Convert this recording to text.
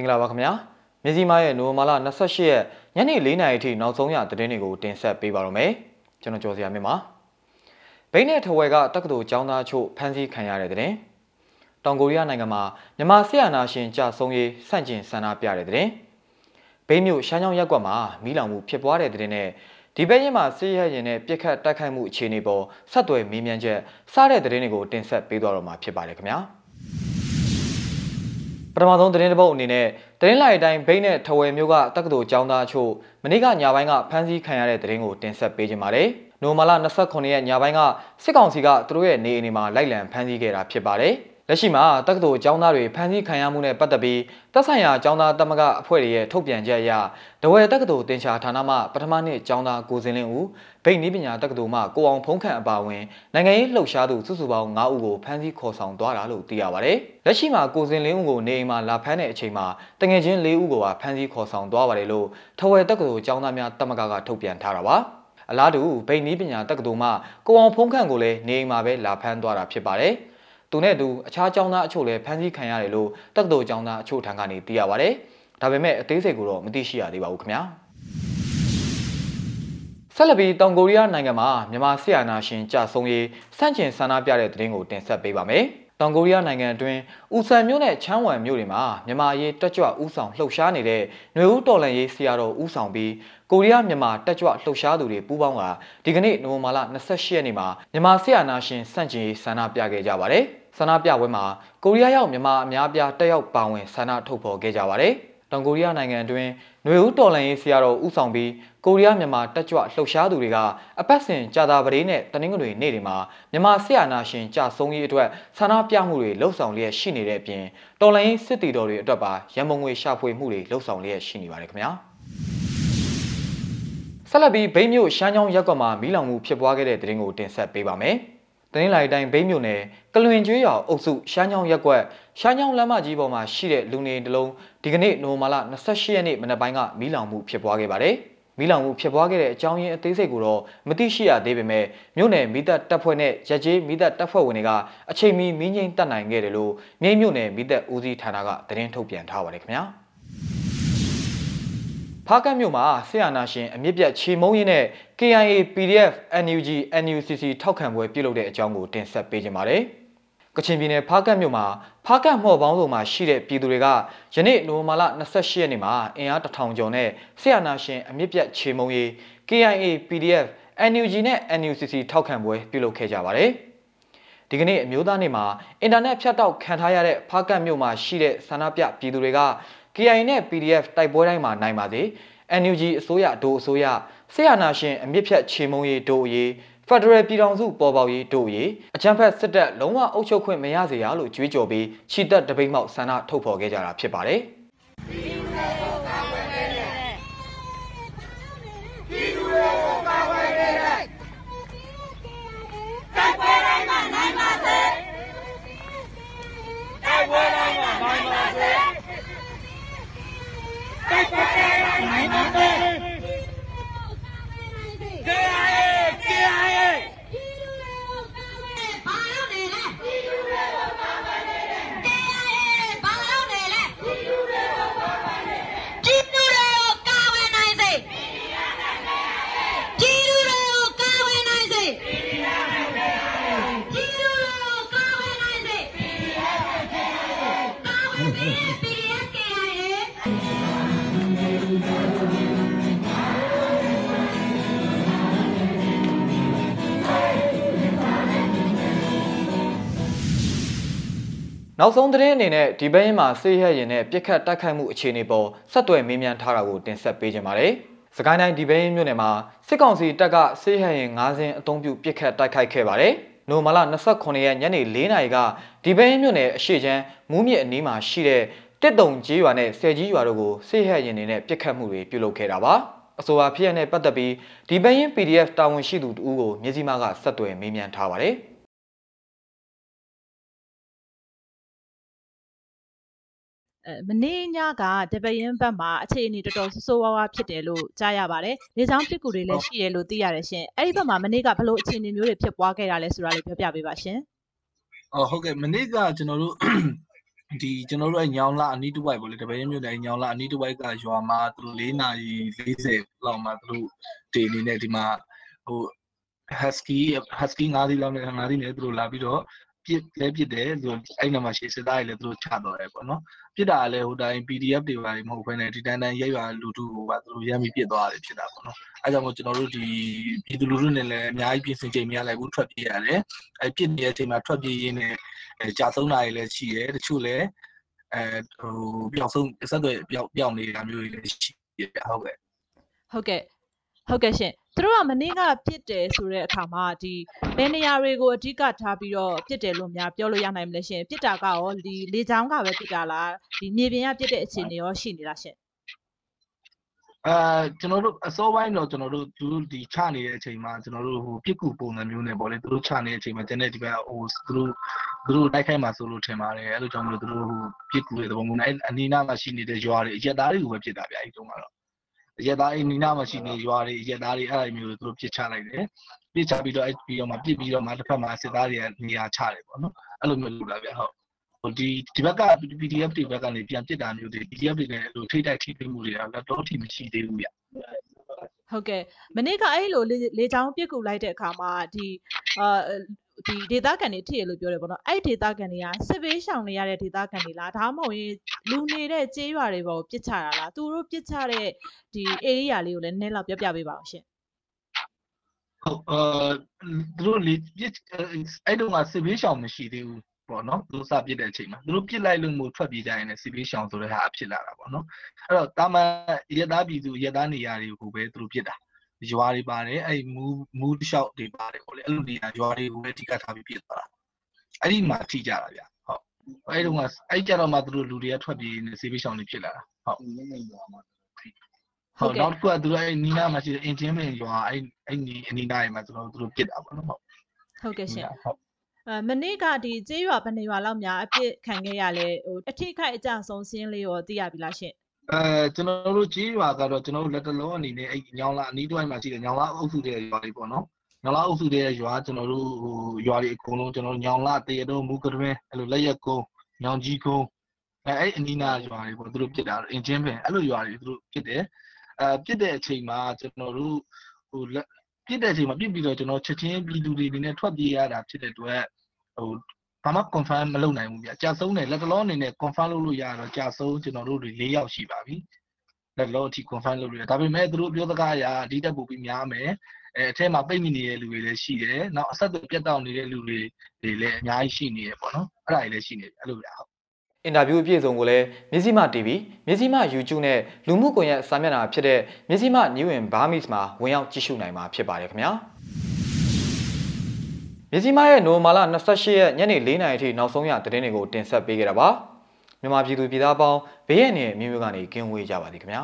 င်္ဂလာပါခင်ဗျာမြစီမားရဲ့နိုဝင်ဘာလ28ရက်ညနေ4နာရီထိနောက်ဆုံးရသတင်းတွေကိုတင်ဆက်ပေးပါရမယ်ကျွန်တော်ကျော်စရာမြင့်ပါဘိန်းနဲ့ထဝယ်ကတက္ကသိုလ်ကျောင်းသားချို့ဖမ်းဆီးခံရတဲ့တဲ့တောင်ကိုရီးယားနိုင်ငံမှာမြန်မာဆီယနာရှင်ကြဆုံးရေးစန့်ကျင်ဆန္ဒပြတဲ့တဲ့ဘိန်းမြို့ရှမ်းချောင်းရက်ကွက်မှာမိလောင်မှုဖြစ်ပွားတဲ့တဲ့နဲ့ဒီဘက်ရင်မှာစစ်ရဲရင်နဲ့ပြစ်ခတ်တိုက်ခိုက်မှုအခြေအနေပေါ်ဆက်သွယ်မေးမြန်းချက်စတဲ့သတင်းတွေကိုတင်ဆက်ပေးသွားတော့မှာဖြစ်ပါတယ်ခင်ဗျာ။ ပထမဆုံးသတင်းတစ်ပုဒ်အနေနဲ့သတင်းလိုက်အတိုင်းဘိန်းနဲ့ထဝယ်မျိုးကတက္ကသိုလ်ကျောင်းသားအချို့မနေ့ကညပိုင်းကဖမ်းဆီးခံရတဲ့သတင်းကိုတင်ဆက်ပေးခြင်းပါတယ်။နိုမာလာ29ရက်ညပိုင်းကစစ်ကောင်စီကသူတို့ရဲ့နေအိမ်တွေမှာလိုက်လံဖမ်းဆီးခဲ့တာဖြစ်ပါတယ်။ လက်ရှိမှာတက္ကသိုလ်ကျောင်းသားတွေဖမ်းဆီးခံရမှုနဲ့ပတ်သက်ပြီးတပ်ဆိုင်ရာကျောင်းသားတမကအဖွဲ့တွေရဲ့ထုတ်ပြန်ချက်အရဒဝဲတက္ကသိုလ်တင်ရှာဌာနမှပထမနှစ်ကျောင်းသားကိုစင်လင်းဦးဗိတ်နီးပညာတက္ကသိုလ်မှကိုအောင်ဖုံးခန့်အပါအဝင်နိုင်ငံရေးလှုပ်ရှားသူစုစုပေါင်း9ဦးကိုဖမ်းဆီးခေါ်ဆောင်သွားတာလို့သိရပါတယ်။လက်ရှိမှာကိုစင်လင်းဦးကိုနေအိမ်မှာလာဖမ်းတဲ့အချိန်မှာတငယ်ချင်း၄ဦးကိုပါဖမ်းဆီးခေါ်ဆောင်သွားပါတယ်လို့ထဝဲတက္ကသိုလ်ကျောင်းသားများတမကကထုတ်ပြန်ထားတာပါ။အလားတူဗိတ်နီးပညာတက္ကသိုလ်မှကိုအောင်ဖုံးခန့်ကိုလည်းနေအိမ်မှာပဲလာဖမ်းသွားတာဖြစ်ပါတယ်။ သူနဲ့အတူအခြားကျောင်းသားအချို့လည်းဖမ်းဆီးခံရတယ်လို့တက္ကသိုလ်ကျောင်းသားအချို့ထံကနေသိရပါဗျ။ဒါပေမဲ့အသေးစိတ်ကိုတော့မသိရှိရသေးပါဘူးခင်ဗျာ။ဆက်လက်ပြီးတောင်ကိုရီးယားနိုင်ငံမှာမြန်မာဆီယနာရှင်ကြဆုံးရေးစန့်ကျင်ဆန္ဒပြတဲ့သတင်းကိုတင်ဆက်ပေးပါမယ်။တောင်ကိုရီးယားနိုင်ငံအတွင်းဦးဆန်မြို့နဲ့ချမ်းဝမ်မြို့တွေမှာမြန်မာရေးတက်ကြွဦးဆောင်လှုပ်ရှားနေတဲ့ຫນွေဦးတော်လန်ရေးဆရာတော်ဦးဆောင်ပြီးကိုရီးယားမြန်မာတက်ကြွလှုပ်ရှားသူတွေပူးပေါင်းကဒီကနေ့နိုဝင်ဘာလ28ရက်နေ့မှာမြန်မာဆီယနာရှင်စန့်ကျင်ရေးဆန္ဒပြခဲ့ကြပါတယ်။ ဆန္ဒပြပွဲမှာကိုရီးယားရောက်မြန်မာအများပြားတက်ရောက်ပါဝင်ဆန္ဒထုတ်ဖော်ခဲ့ကြပါတယ်။တောင်ကိုရီးယားနိုင်ငံအတွင်းຫນွေဦးတော်လှန်ရေးဆရာတော်ဦးဆောင်ပြီးကိုရီးယားမြန်မာတက်ကြွလှုပ်ရှားသူတွေကအပတ်စဉ်ကြာတာပတေးနဲ့တနင်္ဂနွေနေ့တွေမှာမြန်မာဆရာနာရှင်ကြဆုံးရေးအတွက်ဆန္ဒပြမှုတွေလှုပ်ဆောင်လျက်ရှိနေတဲ့အပြင်တော်လှန်ရေးစစ်တီတော်တွေအတွက်ပါရန်ပုံငွေရှာဖွေမှုတွေလှုပ်ဆောင်လျက်ရှိနေပါတယ်ခင်ဗျာ။ဆက်လက်ပြီးဘိန်းမြို့ရှမ်းချောင်းရပ်ကွက်မှာမီးလောင်မှုဖြစ်ပွားခဲ့တဲ့တဲ့ရင်ကိုတင်ဆက်ပေးပါမယ်။ တနင်္လာရီတိုင်းဘိန်းမြို့နယ်ကလွင်ကျွေးရွာအုပ်စုရှားချောင်းရက်ကွက်ရှားချောင်းလမ်းမကြီးပေါ်မှာရှိတဲ့လူနေတလုံးဒီကနေ့နိုဝင်ဘာလ28ရက်နေ့မနက်ပိုင်းကမီးလောင်မှုဖြစ်ပွားခဲ့ပါတယ်။မီးလောင်မှုဖြစ်ပွားခဲ့တဲ့အကြောင်းရင်းအသေးစိတ်ကိုတော့မသိရှိရသေးပေမဲ့မြို့နယ်မိသက်တပ်ဖွဲ့နဲ့ရက်ကျေးမိသက်တပ်ဖွဲ့ဝင်တွေကအချိန်မီမီးငိမ့်တက်နိုင်ခဲ့တယ်လို့မြိတ်မြို့နယ်မိသက်ဦးစီးဌာနကသတင်းထုတ်ပြန်ထားပါတယ်ခင်ဗျာ။ ဖားကတ်မြို့မှာဆီယနာရှင်အမြင့်ပြတ်ချေမုံရင်းနဲ့ KIA PDF NUG NUCC ထောက်ခံပွဲပြုလုပ်တဲ့အကြောင်းကိုတင်ဆက်ပေးကြပါမယ်။ကချင်ပြည်နယ်ဖားကတ်မြို့မှာဖားကတ်မှော်ပေါင်းစုံမှာရှိတဲ့ပြည်သူတွေကယနေ့နိုဝင်ဘာလ28ရက်နေ့မှာအင်အားတထောင်ကျော်နဲ့ဆီယနာရှင်အမြင့်ပြတ်ချေမုံရေး KIA PDF NUG နဲ့ NUCC ထောက်ခံပွဲပြုလုပ်ခဲ့ကြပါတယ်။ဒီကနေ့အမျိုးသားနေ့မှာအင်တာနက်ဖြတ်တောက်ခံထားရတဲ့ဖားကတ်မြို့မှာရှိတဲ့ဆန္ဒပြပြည်သူတွေက KI နဲ့ PDF တိုက်ပွဲတိုင်းမှာနိုင်ပါစေ NUG အစိုးရဒို့အစိုးရဆေးရနာရှင်အမြင့်ဖြတ်ချေမုံရေးဒို့အရေးဖက်ဒရယ်ပြည်ထောင်စုပေါ်ပေါက်ရေးတို့ရေးအချမ်းဖက်စစ်တပ်လုံးဝအုပ်ချုပ်ခွင့်မရစေရလို့ကြွေးကြော်ပြီးချီတက်တပိတ်မောက်ဆန္ဒထုတ်ဖော်ခဲ့ကြတာဖြစ်ပါတယ်။ နောက်ဆုံးသတင်းအနေနဲ့ဒီဘက်ရင်မှာဆေးရရင်နဲ့ပြစ်ခတ်တိုက်ခိုက်မှုအခြေအနေပေါ်ဆက်သွယ်မေးမြန်းထားတာကိုတင်ဆက်ပေးကြပါမယ်။စကိုင်းတိုင်းဒီဘက်ရင်မြို့နယ်မှာစစ်ကောင်စီတပ်ကဆေးရရင်၅စင်းအုံပြုပြစ်ခတ်တိုက်ခိုက်ခဲ့ပါတယ်။နိုမလာ29ရက်ညနေ4နာရီကဒီဘက်ရင်မြို့နယ်အရှိချမ်းမူးမြစ်အနီးမှာရှိတဲ့တစ်တုံကြီးရွာနဲ့ဆယ်ကြီးရွာတို့ကိုဆေးရရင်တွေနဲ့ပြစ်ခတ်မှုတွေပြုလုပ်ခဲ့တာပါ။အဆိုပါဖြစ်ရတဲ့ပတ်သက်ပြီးဒီဘက်ရင် PDF တာဝန်ရှိသူတဦးကိုမြစည်းမကဆက်သွယ်မေးမြန်းထားပါတယ်။ မနေ့ညကတပရင်ဘက်မှာအခြေအနေတော်တော်ဆိုးဆိုးဝါးဝါဖြစ်တယ်လို့ကြားရပါတယ်။လေကြောင်းပစ်ကူတွေလည်းရှိတယ်လို့သိရတယ်ရှင်။အဲ့ဒီဘက်မှာမနေ့ကဘလို့အခြေအနေမျိုးတွေဖြစ်ပွားခဲ့တာလဲဆိုတာလေးပြောပြပေးပါရှင်။အော်ဟုတ်ကဲ့မနေ့ကကျွန်တော်တို့ဒီကျွန်တော်တို့အဲညောင်လာအနီးတစ်ဝိုက်ပေါ့လေတပည့်မြို့နယ်ညောင်လာအနီးတစ်ဝိုက်ကရွာမှာသူတို့၄နာရီ40လောက်မှာသူတို့ဒီအနေနဲ့ဒီမှာဟို husky husky ၅စီးလောက်နဲ့၅စီးနဲ့သူတို့လာပြီးတော့ ပြစ်လဲပြစ်တယ်သူအဲ့နာမှာရှေ့စစ်သားတွေလည်းသူတို့ချတော့တယ်ပေါ့နော်ပြစ်တာလည်းဟိုတိုင်း PDF တွေပါမဟုတ်ဘဲနဲ့ဒီတန်းတန်းရိုက်ရွာလူထုကိုပါသူတို့ရမ်းပြီးပြစ်သွားတယ်ဖြစ်တာပေါ့နော်အဲကြောင့်မို့ကျွန်တော်တို့ဒီပြည်သူလူထုနဲ့လည်းအများကြီးပြင်ဆင်ချိန်မရလိုက်ဘူးထွက်ပြေးရတယ်အဲပြစ်နေတဲ့အချိန်မှာထွက်ပြေးရင်းနဲ့အဲကြာဆုံးတာတွေလည်းရှိတယ်တချို့လည်းအဲဟိုပျောက်ဆုံးဆက်သွယ်ပျောက်ပျောက်နေတာမျိုးတွေလည်းရှိတယ်ဟုတ်ကဲ့ဟုတ်ကဲ့ ဟုတ်ကဲ့ရှင်သူတို့ကမနေ့ကပြစ်တယ်ဆိုတဲ့အခါမှာဒီဘယ်နေရာတွေကိုအဓိကထားပြီးတော့ပြစ်တယ်လို့များပြောလို့ရနိုင်မလဲရှင်ပြစ်တာကရောဒီလေချောင်းကပဲပြစ်တာလားဒီမြေပြင်ကပြစ်တဲ့အခြေအနေရောရှိနေလားရှင်အဲကျွန်တော်တို့အစောပိုင်းတော့ကျွန်တော်တို့သူတို့ဒီချနေတဲ့အချိန်မှာကျွန်တော်တို့ဟိုပြစ်ကူပုံစံမျိုးနဲ့ပေါ့လေသူတို့ချနေတဲ့အချိန်မှာကျန်တဲ့ဒီဘက်ဟိုသူတို့သူတို့တိုက်ခိုက်မှာဆိုလို့ထင်ပါတယ်အဲ့လိုကြောင့်မလို့သူတို့ဟိုပြစ်ကူတဲ့သဘောမျိုးနဲ့အနီးနားမှာရှိနေတဲ့ရွာတွေအရက်သားတွေကိုပဲပြစ်တာဗျအဲ့ဒီတုန်းကတော့ အရက်သားအနီးနားမှာရှိနေရွာတွေအရက်သားတွေအဲ့လိုမျိုးသူတို့ပြစ်ချလိုက်တယ်ပြစ်ချပြီးတော့အဲ့ပြီးတော့မှပြစ်ပြီးတော့မှတစ်ဖက်မှာစစ်သားတွေကနေရာချတယ်ပေါ့နော်အဲ့လိုမျိုးလုပ်တာဗျဟုတ်ဟိုဒီဒီဘက်က PDF တွေဘက်ကနေပြန်ပြစ်တာမျိုးတွေ PDF တွေလည်းအဲ့လိုထိတိုက်ထိတွေ့မှုတွေကတော့တော့ထိမရှိသေးဘူးဗျဟုတ်ကဲ့မနေ့ကအဲ့လိုလေလေချောင်းပြစ်ကူလိုက်တဲ့အခါမှာဒီအာ ဒီဒေတာကန်တွေထိရလို့ပြောတယ်ပေါ့နော်အဲ့ဒေတာကန်တွေကစစ်ဘေးရှောင်နေရတဲ့ဒေတာကန်တွေလားဒါမှမဟုတ်ရင်လူနေတဲ့ကျေးရွာတွေပေါ်ကိုပြစ်ချတာလားသူတို့ပြစ်ချတဲ့ဒီ area လေးကိုလည်းနည်းနည်းလောက်ပြောပြပေးပါအောင်ရှင်ဟုတ်အာသူတို့လေပြစ်အဲ့တုန်းကစစ်ဘေးရှောင်မရှိသေးဘူးပေါ့နော်သူတို့စပြစ်တဲ့အချိန်မှာသူတို့ပြစ်လိုက်လို့မို့ထွက်ပြေးကြရင်လည်းစစ်ဘေးရှောင်ဆိုတဲ့ဟာအဖြစ်လာတာပေါ့နော်အဲ့တော့တာမန်ရသားပြည်သူရသားနေရာတွေကိုပဲသူတို့ပြစ်တာ ရွာတွေပါတယ်အဲ့မူးမူးလျှောက်တွေပါတယ်ပေါ့လေအဲ့လိုနေရာရွာတွေကိုပဲအဓိကထားပြီးပြစ်သွားတာအဲ့ဒီမှာထိကြတာဗျဟုတ်အဲ့တုန်းကအဲ့ကြတော့မှသူတို့လူတွေကထွက်ပြေးနေစစ်ဘေးရှောင်တွေဖြစ်လာတာဟုတ်ဟုတ်နောက်တစ်ခုကသူတို့အဲ့နီးနားမှာရှိတဲ့အင်ဂျင်မင်ရွာအဲ့အဲ့နီးအနီးနားတွေမှာကျွန်တော်တို့သူတို့ပြစ်တာပေါ့နော်ဟုတ်ဟုတ်ကဲ့ရှင်ဟုတ်အဲမနေ့ကဒီကျေးရွာဘယ်နေရွာလောက်များအပြစ်ခံခဲ့ရလဲဟိုအထိခိုက်အကြဆုံးစင်းလေးရောသိရပြီလားရှင် အဲကျွန်တော်တို့ကြီးရွာကတော့ကျွန်တော်တို့လက်တလုံးအနေနဲ့အဲ့ညောင်လာအနီးတစ်ဝိုက်မှာရှိတဲ့ညောင်လာအုပ်စုတဲ့ရွာတွေပေါ့နော်ညောင်လာအုပ်စုတဲ့ရွာကျွန်တော်တို့ဟိုရွာတွေအကုန်လုံးကျွန်တော်တို့ညောင်လာတရတုံးမူကတွင်အဲ့လိုလက်ရက်ကုန်းညောင်ကြီးကုန်းအဲအဲ့အနီးနားရွာတွေပေါ့သူတို့ပြစ်တာအင်ဂျင်ပင်အဲ့လိုရွာတွေသူတို့ပြစ်တယ်အဲပြစ်တဲ့အချိန်မှာကျွန်တော်တို့ဟိုလက်ပြစ်တဲ့အချိန်မှာပြစ်ပြီးတော့ကျွန်တော်ချက်ချင်းပြည်သူတွေအနေနဲ့ထွက်ပြေးရတာဖြစ်တဲ့အတွက်ဟို ဘာမှ confirm မလုပ်နိုင်ဘူးဗျကြာဆုံးတယ်လက်တလုံးအနေနဲ့ confirm လုပ်လို့ရတော့ကြာဆုံးကျွန်တော်တို့တွေ၄ယောက်ရှိပါပြီလက်လုံးအထိ confirm လုပ်လို့ရဒါပေမဲ့သူတို့ပြောစကားအရာအဒီတက်ပို့ပြီးများမယ်အဲအထက်မှာပိတ်မိနေတဲ့လူတွေလည်းရှိတယ်နောက်အဆက်အသွယ်ပြတ်တောက်နေတဲ့လူတွေတွေလည်းအများကြီးရှိနေတယ်ပေါ့နော်အဲ့ဒါတွေလည်းရှိနေတယ်အဲ့လိုဗျဟုတ်အင်တာဗျူးအပြည့်အစုံကိုလည်းမြစည်းမ TV မြစည်းမ YouTube နဲ့လူမှုကွန်ရက်စာမျက်နှာဖြစ်တဲ့မြစည်းမ New in Burmese မှာဝင်ရောက်ကြည့်ရှုနိုင်မှာဖြစ်ပါတယ်ခင်ဗျာ မြစည်းမရဲ့နိုမာလာ28ရက်ညနေ4နာရီထိနောက်ဆုံးရသတင်းတွေကိုတင်ဆက်ပေးခဲ့တာပါမြန်မာပြည်သူပြည်သားပေါင်းဘေးရန်နဲ့မြို့မြို့ကနေကင်းဝေးကြပါသည်ခင်ဗျာ